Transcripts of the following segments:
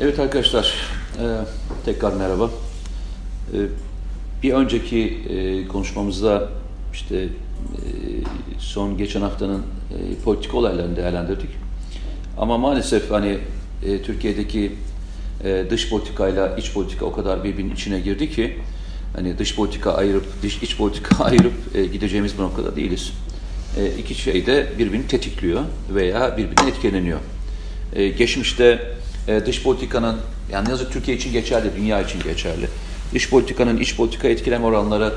Evet arkadaşlar, e, tekrar merhaba. E, bir önceki e, konuşmamızda işte e, son geçen haftanın e, politik olaylarını değerlendirdik. Ama maalesef hani e, Türkiye'deki e, dış politikayla iç politika o kadar birbirinin içine girdi ki hani dış politika ayırıp dış iç politika ayırıp e, gideceğimiz bir noktada değiliz. E, iki şey de birbirini tetikliyor veya birbirine etkileniyor. E, geçmişte e, dış politikanın, yani yazık Türkiye için geçerli, dünya için geçerli. Dış politikanın iç politika etkileme oranları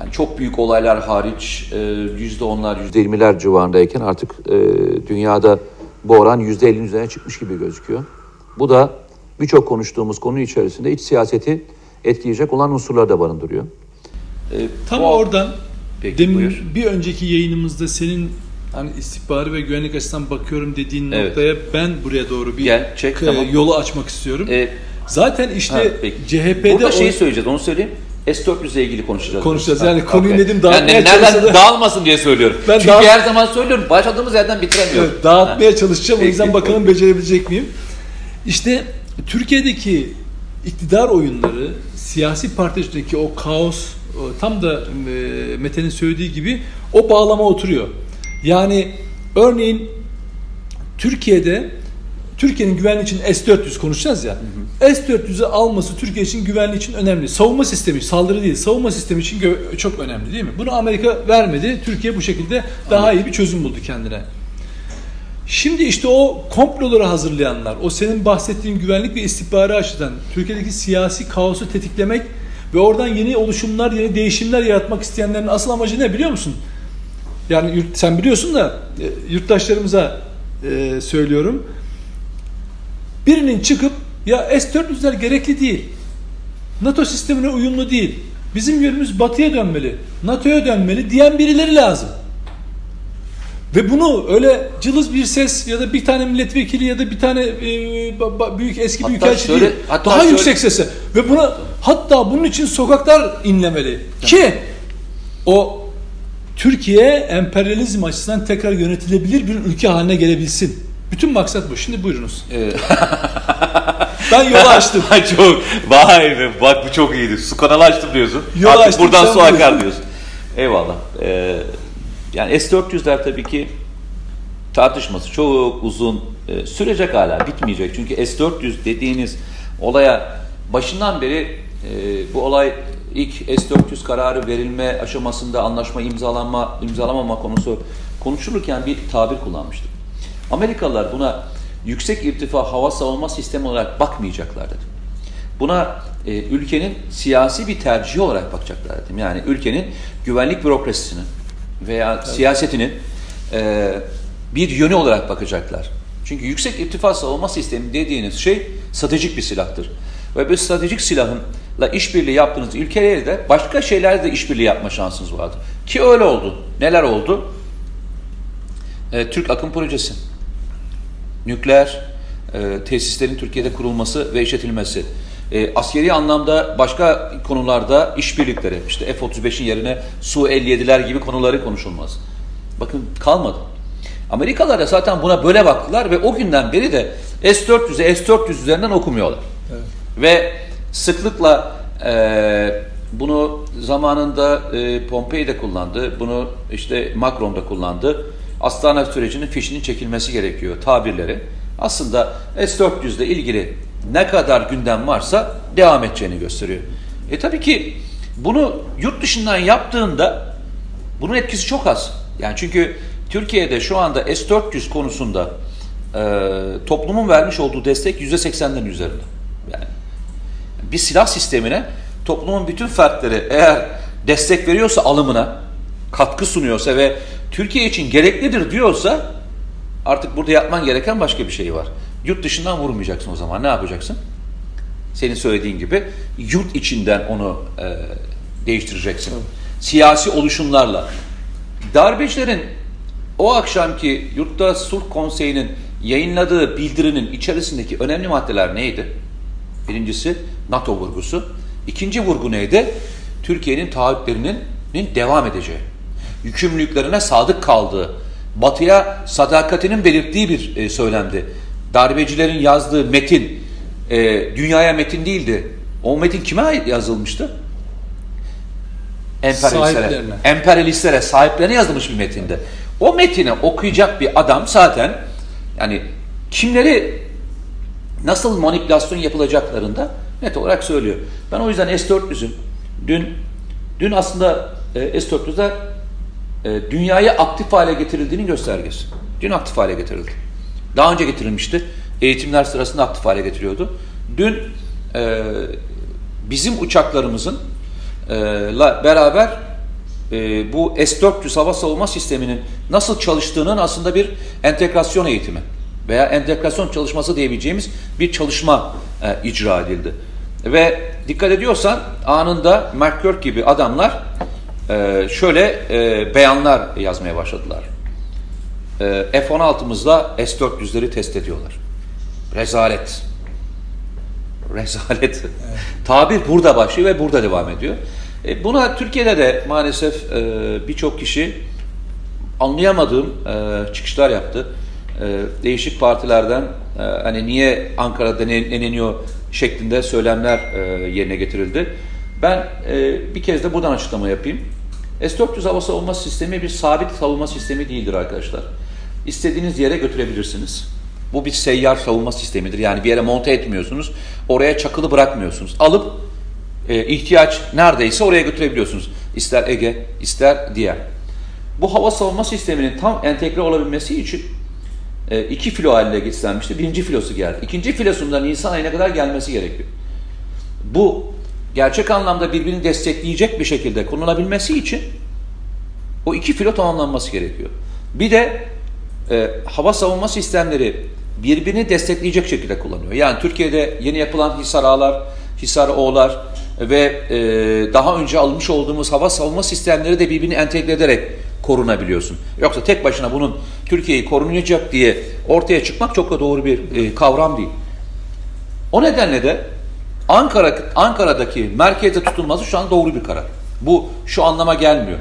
yani çok büyük olaylar hariç e, yüzde onlar, yüzde yirmiler civarındayken artık e, dünyada bu oran yüzde ellinin üzerine çıkmış gibi gözüküyor. Bu da birçok konuştuğumuz konu içerisinde iç siyaseti etkileyecek olan unsurları da barındırıyor. E, Tam o, oradan Peki, demin buyur. bir önceki yayınımızda senin hani istihbari ve güvenlik açısından bakıyorum dediğin Evet. noktaya ben buraya doğru bir Gel, çek, e, tamam. yolu açmak istiyorum. E, Zaten işte Ha, peki. CHP'de Burada o- şeyi söyleyeceğiz, onu söyleyeyim. S-400 ile ilgili konuşacağız. Konuşacağız. Ha, Yani konuyu okey. dedim dağıtmaya yani nereden çalışsa da- dağılmasın diye söylüyorum. Ben Çünkü dağıt- her zaman söylüyorum, başladığımız yerden bitiremiyorum. Evet, dağıtmaya çalışacağım. O Peki, yüzden bakalım peki. becerebilecek miyim? İşte Türkiye'deki iktidar oyunları, siyasi partideki o kaos, o tam da e, Mete'nin söylediği gibi o bağlama oturuyor. Yani örneğin Türkiye'de Türkiye'nin güvenliği için S-400 konuşacağız ya. S-400'ü alması Türkiye için güvenliği için önemli. Savunma sistemi, saldırı değil, savunma sistemi için çok önemli değil mi? Bunu Amerika vermedi. Türkiye bu şekilde daha iyi bir çözüm buldu kendine. Şimdi işte o komploları hazırlayanlar, o senin bahsettiğin güvenlik ve istihbari açıdan Türkiye'deki siyasi kaosu tetiklemek ve oradan yeni oluşumlar, yeni değişimler yaratmak isteyenlerin asıl amacı ne biliyor musun? Yani yurt, sen biliyorsun da e, yurttaşlarımıza e, söylüyorum. Birinin çıkıp ya S-400'ler gerekli değil. NATO sistemine uyumlu değil. Bizim yönümüz batıya dönmeli. NATO'ya dönmeli diyen birileri lazım. Ve bunu öyle cılız bir ses ya da bir tane milletvekili ya da bir tane e, büyük eski Hatta büyükelçi şöyle- değil. hatta Daha şöyle- yüksek sese. Ve buna hatta bunun için sokaklar inlemeli. Ki o Türkiye emperyalizm açısından tekrar yönetilebilir bir ülke haline gelebilsin. Bütün maksat bu. Şimdi buyurunuz. Ben yolu açtım. çok vay be bak bu çok iyiydi. Su kanalı açtım diyorsun. Yol Artık açtım, buradan su akar diyorsun. Eyvallah. Ee, yani S-400'ler tabii ki tartışması çok uzun e, sürecek hala bitmeyecek. Çünkü S-400 dediğiniz olaya başından beri e, bu olay ilk S-400 kararı verilme aşamasında anlaşma imzalanma imzalamama konusu konuşulurken bir tabir kullanmıştık. Amerikalılar buna yüksek irtifa hava savunma sistemi olarak bakmayacaklar dedim. Buna e, ülkenin siyasi bir tercihi olarak bakacaklar dedim. Yani ülkenin güvenlik bürokrasisinin veya siyasetinin e, bir yönü olarak bakacaklar. Çünkü yüksek irtifa savunma sistemi dediğiniz şey stratejik bir silahtır. Ve bu stratejik silahınla işbirliği yaptığınız ülkelerle de başka şeylerle de işbirliği yapma şansınız vardı. Ki öyle oldu. Neler oldu? E, Türk Akım Projesi, nükleer e, tesislerin Türkiye'de kurulması ve işletilmesi, e, askeri anlamda başka konularda işbirlikleri, işte F-35'in yerine Su-57'ler gibi konuları konuşulmaz. Bakın kalmadı. Amerikalılar da zaten buna böyle baktılar ve o günden beri de S-400'e S-400 üzerinden okumuyorlar. Ve sıklıkla e, bunu zamanında e, Pompei de kullandı, bunu işte Macron da kullandı. Astana sürecinin fişinin çekilmesi gerekiyor tabirleri. Aslında S-400 ile ilgili ne kadar gündem varsa devam edeceğini gösteriyor. E tabii ki bunu yurt dışından yaptığında bunun etkisi çok az. Yani çünkü Türkiye'de şu anda S-400 konusunda e, toplumun vermiş olduğu destek %80'lerin üzerinde. Yani bir silah sistemine toplumun bütün fertleri eğer destek veriyorsa alımına, katkı sunuyorsa ve Türkiye için gereklidir diyorsa artık burada yapman gereken başka bir şey var. Yurt dışından vurmayacaksın o zaman. Ne yapacaksın? Senin söylediğin gibi yurt içinden onu e, değiştireceksin. Siyasi oluşumlarla. Darbecilerin o akşamki Yurtta Sulh Konseyi'nin yayınladığı bildirinin içerisindeki önemli maddeler neydi? Birincisi NATO vurgusu. İkinci vurgu neydi? Türkiye'nin taahhütlerinin devam edeceği. Yükümlülüklerine sadık kaldığı, batıya sadakatinin belirttiği bir e, söylemdi. Darbecilerin yazdığı metin e, dünyaya metin değildi. O metin kime yazılmıştı? Emperyalistlere, emperyalistlere, sahiplerine yazılmış bir metinde. O metini okuyacak bir adam zaten yani kimleri nasıl manipülasyon yapılacaklarında net olarak söylüyor. Ben o yüzden S-400'ün dün dün aslında e, S-400'ler e, dünyaya aktif hale getirildiğinin göstergesi. Dün aktif hale getirildi. Daha önce getirilmişti. Eğitimler sırasında aktif hale getiriyordu. Dün e, bizim uçaklarımızın e, la beraber e, bu S-400 hava savunma sisteminin nasıl çalıştığının aslında bir entegrasyon eğitimi veya entegrasyon çalışması diyebileceğimiz bir çalışma e, icra edildi. Ve dikkat ediyorsan anında McCurk gibi adamlar e, şöyle e, beyanlar yazmaya başladılar. E, F-16'mızla S-400'leri test ediyorlar. Rezalet. Rezalet. Tabir burada başlıyor ve burada devam ediyor. E, buna Türkiye'de de maalesef e, birçok kişi anlayamadığım e, çıkışlar yaptı. E, değişik partilerden e, hani niye Ankara'da deneniyor şeklinde söylemler e, yerine getirildi. Ben e, bir kez de buradan açıklama yapayım. S-400 hava savunma sistemi bir sabit savunma sistemi değildir arkadaşlar. İstediğiniz yere götürebilirsiniz. Bu bir seyyar savunma sistemidir. Yani bir yere monte etmiyorsunuz. Oraya çakılı bırakmıyorsunuz. Alıp e, ihtiyaç neredeyse oraya götürebiliyorsunuz. İster Ege, ister diğer. Bu hava savunma sisteminin tam entegre olabilmesi için e, iki filo haline getirilmişti. Birinci filosu geldi. İkinci filosundan Nisan ayına kadar gelmesi gerekiyor. Bu gerçek anlamda birbirini destekleyecek bir şekilde konulabilmesi için o iki filo tamamlanması gerekiyor. Bir de e, hava savunma sistemleri birbirini destekleyecek şekilde kullanıyor. Yani Türkiye'de yeni yapılan Hisar Ağlar, Hisar O'lar ve e, daha önce almış olduğumuz hava savunma sistemleri de birbirini entegre ederek korunabiliyorsun. Yoksa tek başına bunun Türkiye'yi korunacak diye ortaya çıkmak çok da doğru bir e, kavram değil. O nedenle de Ankara Ankara'daki merkezde tutulması şu an doğru bir karar. Bu şu anlama gelmiyor.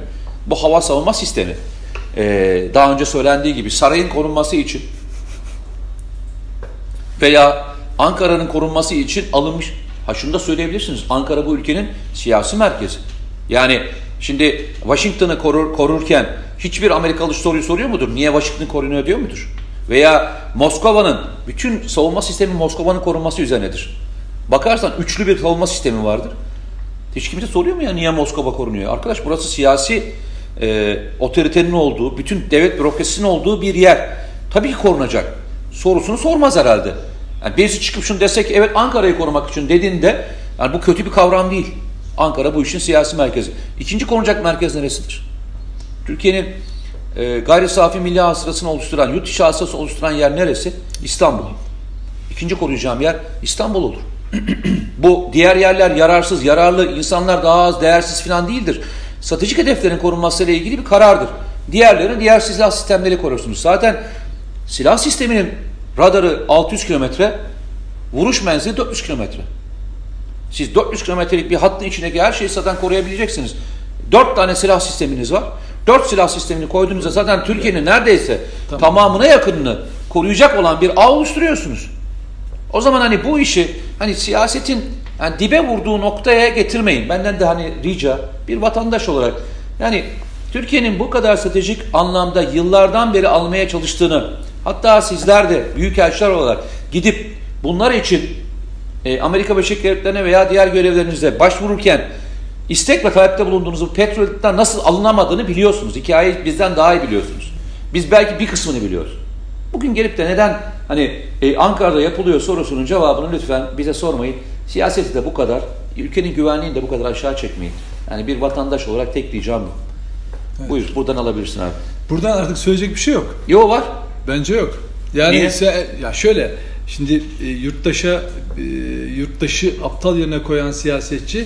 Bu hava savunma sistemi e, daha önce söylendiği gibi sarayın korunması için veya Ankara'nın korunması için alınmış. Ha şunu da söyleyebilirsiniz. Ankara bu ülkenin siyasi merkezi. Yani şimdi Washington'ı korur, korurken hiçbir Amerikalı soruyu soruyor mudur? Niye Washington korunuyor diyor mudur? Veya Moskova'nın bütün savunma sistemi Moskova'nın korunması üzerinedir. Bakarsan üçlü bir savunma sistemi vardır. Hiç kimse soruyor mu ya niye Moskova korunuyor? Arkadaş burası siyasi e, otoritenin olduğu, bütün devlet bürokrasisinin olduğu bir yer. Tabii ki korunacak. Sorusunu sormaz herhalde. Yani birisi çıkıp şunu desek evet Ankara'yı korumak için dediğinde yani bu kötü bir kavram değil. Ankara bu işin siyasi merkezi. İkinci korunacak merkez neresidir? Türkiye'nin e, gayri safi milli hasılasını oluşturan, yurt dışı hasılası oluşturan yer neresi? İstanbul. İkinci koruyacağım yer İstanbul olur. bu diğer yerler yararsız, yararlı, insanlar daha az değersiz falan değildir. Stratejik hedeflerin korunmasıyla ilgili bir karardır. Diğerlerini diğer silah sistemleri korursunuz. Zaten silah sisteminin radarı 600 kilometre, vuruş menzili 400 kilometre. Siz 400 kilometrelik bir hattın içindeki her şeyi zaten koruyabileceksiniz. 4 tane silah sisteminiz var. 4 silah sistemini koyduğunuzda zaten Türkiye'nin neredeyse tamam. tamamına yakınını koruyacak olan bir ağ oluşturuyorsunuz. O zaman hani bu işi hani siyasetin yani dibe vurduğu noktaya getirmeyin. Benden de hani rica bir vatandaş olarak yani Türkiye'nin bu kadar stratejik anlamda yıllardan beri almaya çalıştığını hatta sizler de büyükelçiler olarak gidip bunlar için e, Amerika Birleşik Devletleri'ne veya diğer görevlerinize başvururken istek ve talepte bulunduğunuz bu petrolden nasıl alınamadığını biliyorsunuz. Hikayeyi bizden daha iyi biliyorsunuz. Biz belki bir kısmını biliyoruz. Bugün gelip de neden hani e, Ankara'da yapılıyor sorusunun cevabını lütfen bize sormayın. Siyaseti de bu kadar, ülkenin güvenliğini de bu kadar aşağı çekmeyin. Yani bir vatandaş olarak tek diyeceğim bu. Evet. Buyur buradan alabilirsin abi. Buradan artık söyleyecek bir şey yok. Yok var. Bence yok. Yani ise, ya şöyle şimdi e, yurttaşa e, yurttaşı aptal yerine koyan siyasetçi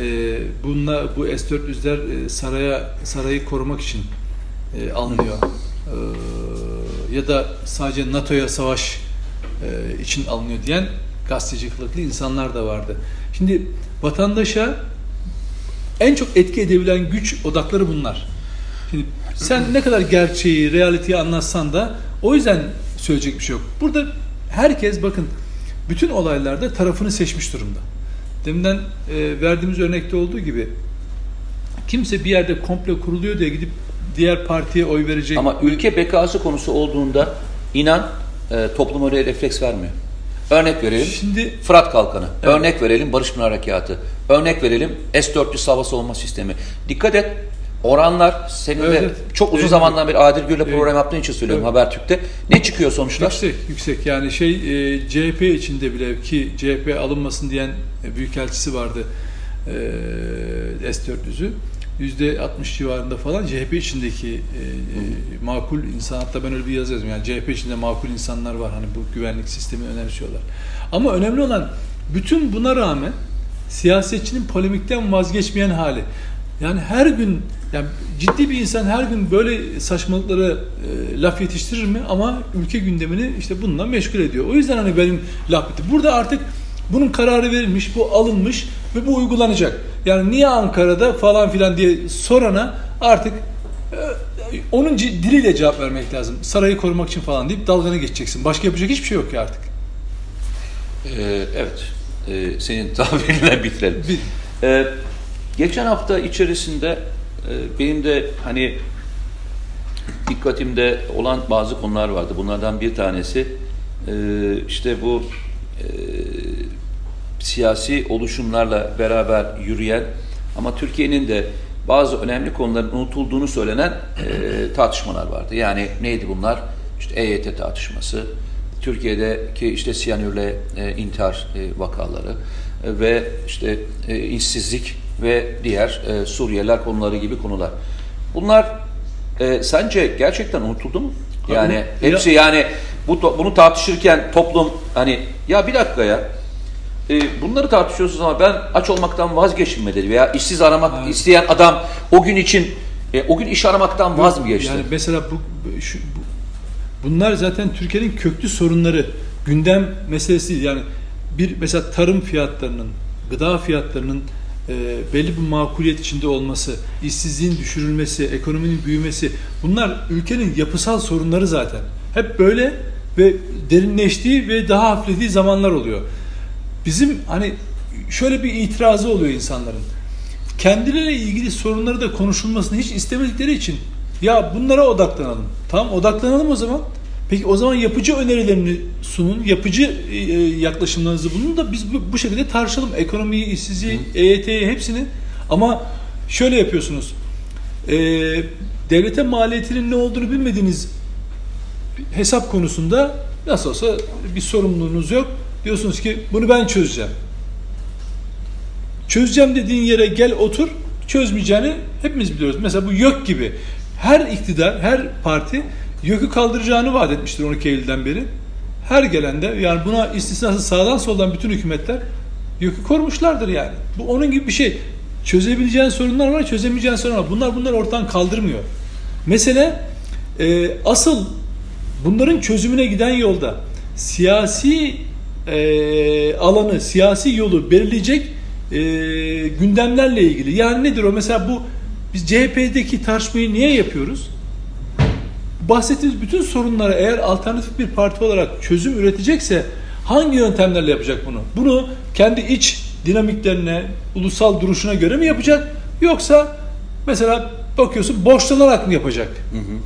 e, bununla bu S-400'ler e, saraya sarayı korumak için e, alınıyor. E, ya da sadece NATO'ya savaş e, için alınıyor diyen gazeteci kılıklı insanlar da vardı. Şimdi vatandaşa en çok etki edebilen güç odakları bunlar. Şimdi sen ne kadar gerçeği, realiteyi anlatsan da o yüzden söyleyecek bir şey yok. Burada herkes bakın bütün olaylarda tarafını seçmiş durumda. Deminden e, verdiğimiz örnekte olduğu gibi kimse bir yerde komple kuruluyor diye gidip diğer partiye oy verecek. Ama ülke bekası konusu olduğunda inan e, toplum oraya refleks vermiyor. Örnek verelim. Şimdi Fırat Kalkanı. Evet. Örnek verelim Barış Pınar Harekatı. Örnek verelim S-400 hava savunma sistemi. Dikkat et. Oranlar senin Evet, de evet. çok uzun Evet. zamandan beri Adil Gür'le Evet. program yaptığın için söylüyorum Evet. Habertürk'te. Ne çıkıyor sonuçlar? Yüksek, yüksek. Yani şey e, CHP içinde bile ki CHP alınmasın diyen e, büyükelçisi vardı e, S-400'ü. %60 civarında falan CHP içindeki e, e, makul insan hatta ben öyle bir yazı yazdım yani CHP içinde makul insanlar var hani bu güvenlik sistemi önemsiyorlar. Ama önemli olan bütün buna rağmen siyasetçinin polemikten vazgeçmeyen hali. Yani her gün yani ciddi bir insan her gün böyle saçmalıklara e, laf yetiştirir mi? Ama ülke gündemini işte bununla meşgul ediyor. O yüzden hani benim laf bitti. Burada artık bunun kararı verilmiş, bu alınmış ve bu uygulanacak. Yani niye Ankara'da falan filan diye sorana artık e, onun diliyle cevap vermek lazım. Sarayı korumak için falan deyip dalgana geçeceksin. Başka yapacak hiçbir şey yok ki artık. Ee, evet. Ee, senin tabirinle bitirelim. Bir, Ee, geçen hafta içerisinde benim de hani dikkatimde olan bazı konular vardı. Bunlardan bir tanesi e, işte bu e, siyasi oluşumlarla beraber yürüyen ama Türkiye'nin de bazı önemli konuların unutulduğunu söylenen e, tartışmalar vardı. Yani neydi bunlar? İşte EYT tartışması, Türkiye'deki işte siyanürle intihar vakaları ve işte e, işsizlik ve diğer e, Suriyeliler konuları gibi konular. Bunlar e, sence gerçekten unutuldu mu? Yani Ya- hepsi yani bu bunu tartışırken toplum hani ya bir dakika ya e, bunları tartışıyorsunuz ama ben aç olmaktan vazgeçtim mi dedi veya işsiz aramak Evet. isteyen adam o gün için e, o gün iş aramaktan vaz mı geçti? Yani mesela bu, bu- şu, bu- bunlar zaten Türkiye'nin köklü sorunları. Gündem meselesi. Yani bir mesela tarım fiyatlarının, gıda fiyatlarının e, belli bir makuliyet içinde olması, işsizliğin düşürülmesi, ekonominin büyümesi bunlar ülkenin yapısal sorunları zaten. Hep böyle ve derinleştiği ve daha hafiflediği zamanlar oluyor. Bizim hani şöyle bir itirazı oluyor insanların. Kendileriyle ilgili sorunları da konuşulmasını hiç istemedikleri için ya bunlara odaklanalım. Tamam odaklanalım o zaman. Peki o zaman yapıcı önerilerini sunun, yapıcı e, yaklaşımlarınızı bulun da biz bu, şekilde tartışalım. Ekonomiyi, işsizliği, EYT'yi hepsini. Ama şöyle yapıyorsunuz. E, devlete maliyetinin ne olduğunu bilmediğiniz hesap konusunda nasıl olsa bir sorumluluğunuz yok. Diyorsunuz ki bunu ben çözeceğim. Çözeceğim dediğin yere gel otur. Çözmeyeceğini hepimiz biliyoruz. Mesela bu YÖK gibi. Her iktidar, her parti YÖK'ü kaldıracağını vaat etmiştir 12 Eylül'den beri. Her gelende yani buna istisnasız sağdan soldan bütün hükümetler YÖK'ü korumuşlardır yani. Bu onun gibi bir şey. Çözebileceğin sorunlar var, çözemeyeceğin sorunlar var. Bunlar bunlar ortadan kaldırmıyor. Mesele e, asıl bunların çözümüne giden yolda siyasi e, alanı, siyasi yolu belirleyecek e, gündemlerle ilgili. Yani nedir o? Mesela bu biz CHP'deki tartışmayı niye yapıyoruz? Bahsettiğimiz bütün sorunlara eğer alternatif bir parti olarak çözüm üretecekse hangi yöntemlerle yapacak bunu? Bunu kendi iç dinamiklerine, ulusal duruşuna göre mi yapacak? Yoksa mesela bakıyorsun borçlanarak mı yapacak?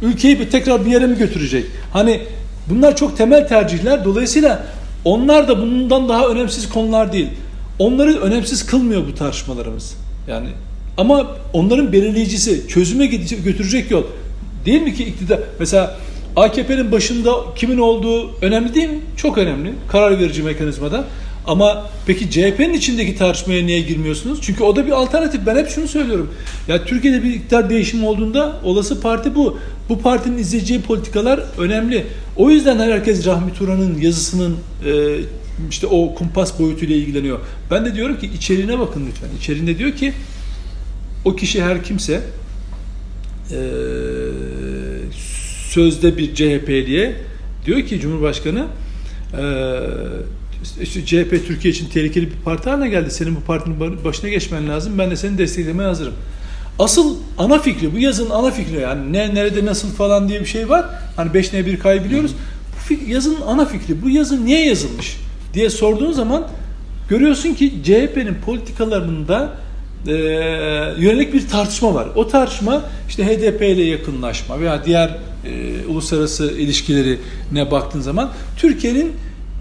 Ülkeyi bir tekrar bir yere mi götürecek? Hani bunlar çok temel tercihler. Dolayısıyla onlar da bundan daha önemsiz konular değil. Onları önemsiz kılmıyor bu tartışmalarımız. Yani ama onların belirleyicisi, çözüme gidecek, götürecek yol. Değil mi ki iktidar? Mesela AKP'nin başında kimin olduğu önemli değil mi? Çok önemli. Karar verici mekanizmada. Ama peki CHP'nin içindeki tartışmaya niye girmiyorsunuz? Çünkü o da bir alternatif. Ben hep şunu söylüyorum. Ya Türkiye'de bir iktidar değişimi olduğunda olası parti bu. Bu partinin izleyeceği politikalar önemli. O yüzden herkes Rahmi Turan'ın yazısının e, işte o kumpas boyutuyla ilgileniyor. Ben de diyorum ki içeriğine bakın lütfen. İçeriğinde diyor ki o kişi her kimse e, sözde bir CHP'liye diyor ki Cumhurbaşkanı e, işte CHP Türkiye için tehlikeli bir parti haline geldi. Senin bu partinin başına geçmen lazım. Ben de seni desteklemeye hazırım. Asıl ana fikri, bu yazın ana fikri yani ne, nerede, nasıl falan diye bir şey var. Hani 5 ne 1 k'yı biliyoruz. Bu fik- yazının ana fikri, bu yazı niye yazılmış diye sorduğun zaman görüyorsun ki CHP'nin politikalarında e, yönelik bir tartışma var. O tartışma işte HDP ile yakınlaşma veya diğer e, uluslararası ilişkileri ne baktığın zaman Türkiye'nin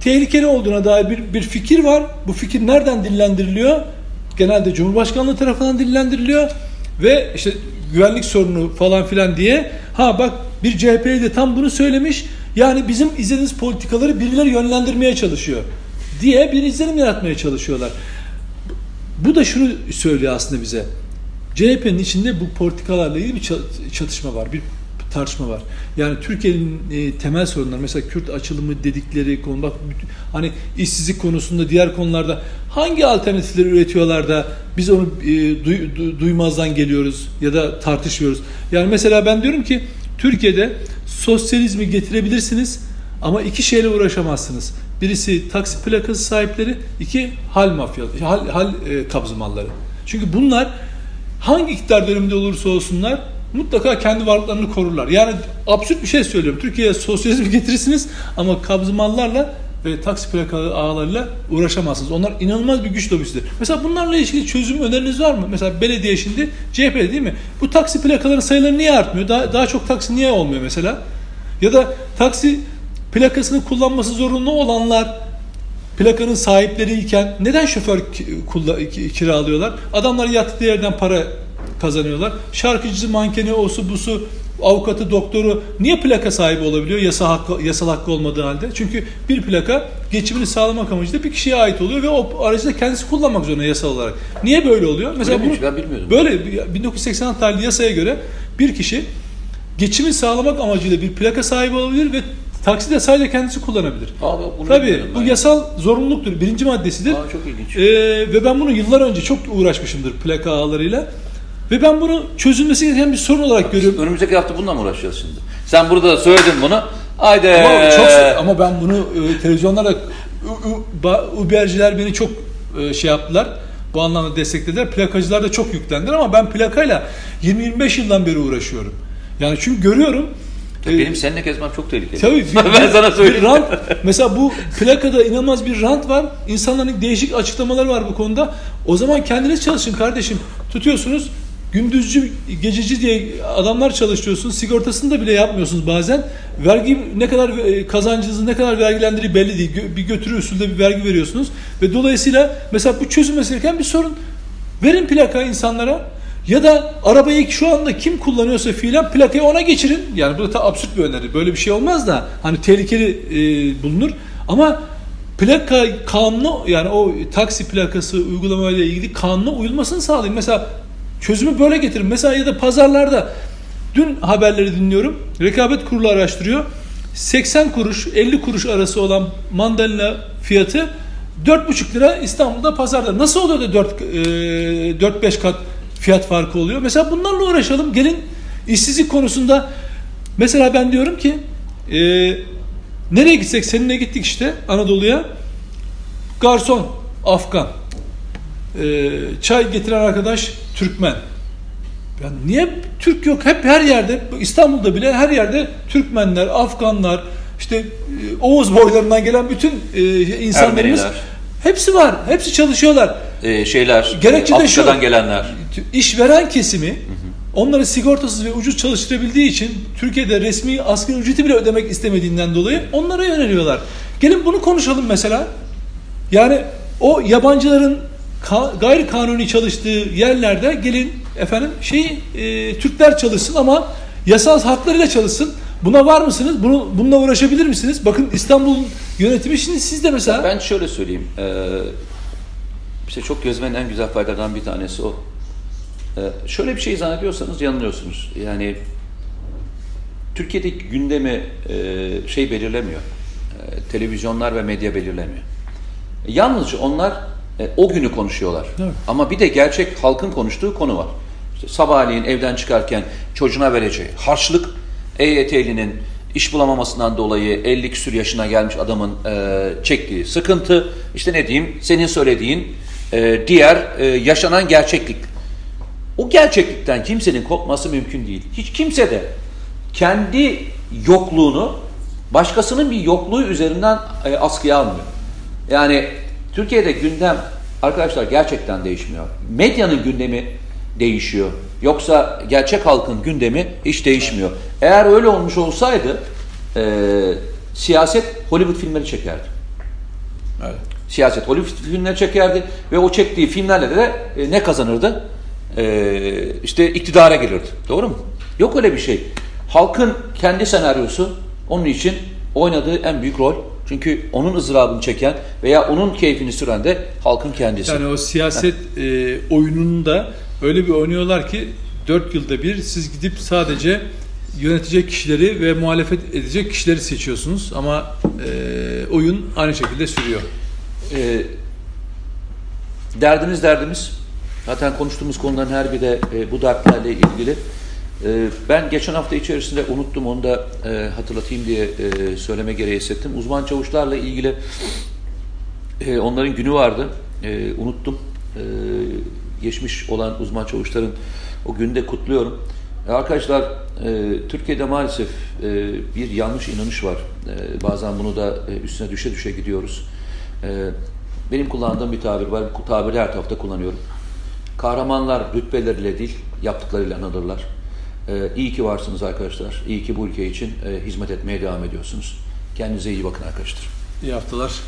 tehlikeli olduğuna dair bir, bir fikir var. Bu fikir nereden dillendiriliyor? Genelde Cumhurbaşkanlığı tarafından dillendiriliyor ve işte güvenlik sorunu falan filan diye ha bak bir CHP'li de tam bunu söylemiş. Yani bizim izlediğimiz politikaları birileri yönlendirmeye çalışıyor diye bir izlenim yaratmaya çalışıyorlar. Bu da şunu söylüyor aslında bize. CHP'nin içinde bu politikalarla ilgili bir çatışma var, bir tartışma var. Yani Türkiye'nin e, temel sorunları mesela Kürt açılımı dedikleri konu bak hani işsizlik konusunda diğer konularda hangi alternatifleri üretiyorlar da biz onu e, duy, du, duymazdan geliyoruz ya da tartışıyoruz. Yani mesela ben diyorum ki Türkiye'de sosyalizmi getirebilirsiniz ama iki şeyle uğraşamazsınız. Birisi taksi plakası sahipleri, iki hal mafya, hal, hal e, kabzı malları. Çünkü bunlar hangi iktidar döneminde olursa olsunlar mutlaka kendi varlıklarını korurlar. Yani absürt bir şey söylüyorum. Türkiye'ye sosyalizmi getirirsiniz ama kabzı mallarla ve taksi plakalı ağlarıyla uğraşamazsınız. Onlar inanılmaz bir güç lobisidir. Mesela bunlarla ilgili çözüm öneriniz var mı? Mesela belediye şimdi CHP değil mi? Bu taksi plakaların sayıları niye artmıyor? Daha, daha çok taksi niye olmuyor mesela? Ya da taksi plakasını kullanması zorunlu olanlar plakanın sahipleriyken neden şoför kiralıyorlar? Adamlar yattığı yerden para kazanıyorlar. Şarkıcısı, mankeni, osu, busu, avukatı, doktoru niye plaka sahibi olabiliyor yasa hakkı, yasal hakkı olmadığı halde? Çünkü bir plaka geçimini sağlamak amacıyla bir kişiye ait oluyor ve o aracı da kendisi kullanmak zorunda yasal olarak. Niye böyle oluyor? Mesela bunu, ben bilmiyordum. Böyle 1986 tarihli yasaya göre bir kişi geçimi sağlamak amacıyla bir plaka sahibi olabilir ve Taksi de sadece kendisi kullanabilir. Abi, bunu Tabii bu yani. yasal zorunluluktur. Birinci maddesidir. Aa, çok ilginç. Ee, ve ben bunu yıllar önce çok uğraşmışımdır plaka ağlarıyla. Ve ben bunu çözülmesi gereken bir sorun olarak görüyorum. Önümüzdeki hafta bununla mı uğraşacağız şimdi? Sen burada da söyledin bunu. Haydi. Ama, çok, ama ben bunu e, televizyonlarda Uberciler beni çok e, şey yaptılar. Bu anlamda desteklediler. Plakacılar da çok yüklendiler ama ben plakayla 20-25 yıldan beri uğraşıyorum. Yani çünkü görüyorum Tabii benim seninle gezmem çok tehlikeli. Tabii bir, ben sana söyleyeyim. Bir rant, mesela bu plakada inanılmaz bir rant var. İnsanların değişik açıklamaları var bu konuda. O zaman kendiniz çalışın kardeşim. Tutuyorsunuz gündüzcü, gececi diye adamlar çalışıyorsunuz. Sigortasını da bile yapmıyorsunuz bazen. Vergi ne kadar e, kazancınızı ne kadar vergilendiği belli değil. Bir götürü usulde bir vergi veriyorsunuz. Ve dolayısıyla mesela bu çözülmesi gereken bir sorun. Verin plaka insanlara. Ya da arabayı şu anda kim kullanıyorsa fiilen plakayı ona geçirin. Yani bu da absürt bir öneri. Böyle bir şey olmaz da hani tehlikeli e, bulunur. Ama plaka kanunu yani o taksi plakası uygulamayla ilgili kanuna uyulmasını sağlayın. Mesela çözümü böyle getirin. Mesela ya da pazarlarda dün haberleri dinliyorum. Rekabet kurulu araştırıyor. 80 kuruş 50 kuruş arası olan mandalina fiyatı 4,5 lira İstanbul'da pazarda. Nasıl oluyor da 4 4-5 e, kat fiyat farkı oluyor. Mesela bunlarla uğraşalım. Gelin işsizlik konusunda mesela ben diyorum ki e, nereye gitsek seninle gittik işte Anadolu'ya garson Afgan e, çay getiren arkadaş Türkmen yani niye Türk yok? Hep her yerde İstanbul'da bile her yerde Türkmenler, Afganlar, işte e, Oğuz boylarından gelen bütün e, insanlarımız Ermeniler. hepsi var. Hepsi çalışıyorlar. Ee, şeyler, Gerekçe Afrika'dan şu, gelenler işveren kesimi onları sigortasız ve ucuz çalıştırabildiği için Türkiye'de resmi asgari ücreti bile ödemek istemediğinden dolayı onlara yöneliyorlar. Gelin bunu konuşalım mesela. Yani o yabancıların ka gayri kanuni çalıştığı yerlerde gelin efendim şey e, Türkler çalışsın ama yasal haklarıyla çalışsın. Buna var mısınız? Bunu bununla uğraşabilir misiniz? Bakın İstanbul yönetimi şimdi siz de mesela. Ben şöyle söyleyeyim. Ee, işte çok gözmenin en güzel faydadan bir tanesi o. Ee, şöyle bir şey zannediyorsanız yanılıyorsunuz. Yani Türkiye'deki gündemi e, şey belirlemiyor. E, televizyonlar ve medya belirlemiyor. Yalnızca onlar e, o günü konuşuyorlar. Evet. Ama bir de gerçek halkın konuştuğu konu var. İşte sabahleyin evden çıkarken çocuğuna vereceği harçlık, EYT'linin iş bulamamasından dolayı 50 küsür yaşına gelmiş adamın e, çektiği sıkıntı, işte ne diyeyim senin söylediğin e, diğer e, yaşanan gerçeklik. O gerçeklikten kimsenin kopması mümkün değil. Hiç kimse de kendi yokluğunu başkasının bir yokluğu üzerinden e, askıya almıyor. Yani Türkiye'de gündem arkadaşlar gerçekten değişmiyor. Medyanın gündemi değişiyor. Yoksa gerçek halkın gündemi hiç değişmiyor. Eğer öyle olmuş olsaydı e, siyaset Hollywood filmleri çekerdi. Evet. Siyaset Hollywood filmleri çekerdi ve o çektiği filmlerle de e, ne kazanırdı? E, işte iktidara gelirdi. Doğru mu? Yok öyle bir şey. Halkın kendi senaryosu onun için oynadığı en büyük rol. Çünkü onun ızdırabını çeken veya onun keyfini süren de halkın kendisi. Yani o siyaset e, oyununda öyle bir oynuyorlar ki 4 yılda bir siz gidip sadece yönetecek kişileri ve muhalefet edecek kişileri seçiyorsunuz ama e, oyun aynı şekilde sürüyor. E, derdimiz derdimiz. Zaten konuştuğumuz konuların her biri de e, bu dertlerle ilgili. E, ben geçen hafta içerisinde unuttum onu da e, hatırlatayım diye e, söyleme gereği hissettim. Uzman çavuşlarla ilgili e, onların günü vardı. Unuttum. Geçmiş olan uzman çavuşların o günde kutluyorum. Arkadaşlar Türkiye'de maalesef bir yanlış inanış var. Bazen bunu da üstüne düşe düşe gidiyoruz. Benim kullandığım bir tabir var. Bu tabiri her hafta kullanıyorum. Kahramanlar rütbeleriyle değil, yaptıklarıyla anılırlar. E, iyi ki varsınız arkadaşlar. İyi ki bu ülke için e, hizmet etmeye devam ediyorsunuz. Kendinize iyi bakın arkadaşlar. İyi haftalar.